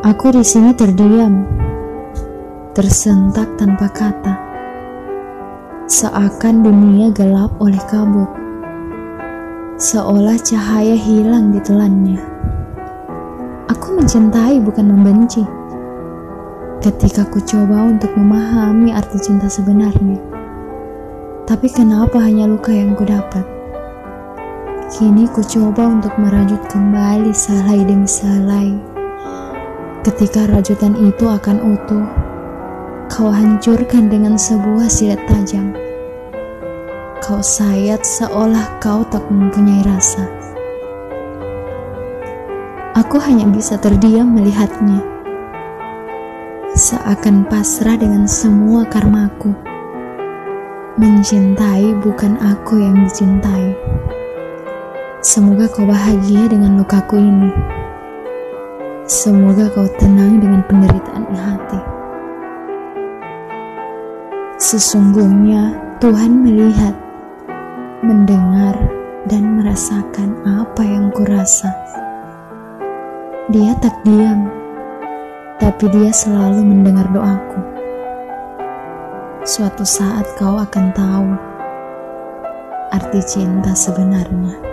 Aku di sini terdiam, tersentak tanpa kata. Seakan dunia gelap oleh kabut. Seolah cahaya hilang di telannya. Aku mencintai bukan membenci. Ketika ku coba untuk memahami arti cinta sebenarnya. Tapi kenapa hanya luka yang ku dapat? Kini ku coba untuk merajut kembali salai demi salai Ketika rajutan itu akan utuh, kau hancurkan dengan sebuah silet tajam. Kau sayat seolah kau tak mempunyai rasa. Aku hanya bisa terdiam melihatnya. Seakan pasrah dengan semua karmaku. Mencintai bukan aku yang dicintai. Semoga kau bahagia dengan lukaku ini. Semoga kau tenang dengan penderitaan hati. Sesungguhnya Tuhan melihat, mendengar, dan merasakan apa yang kurasa. Dia tak diam, tapi dia selalu mendengar doaku. Suatu saat kau akan tahu arti cinta sebenarnya.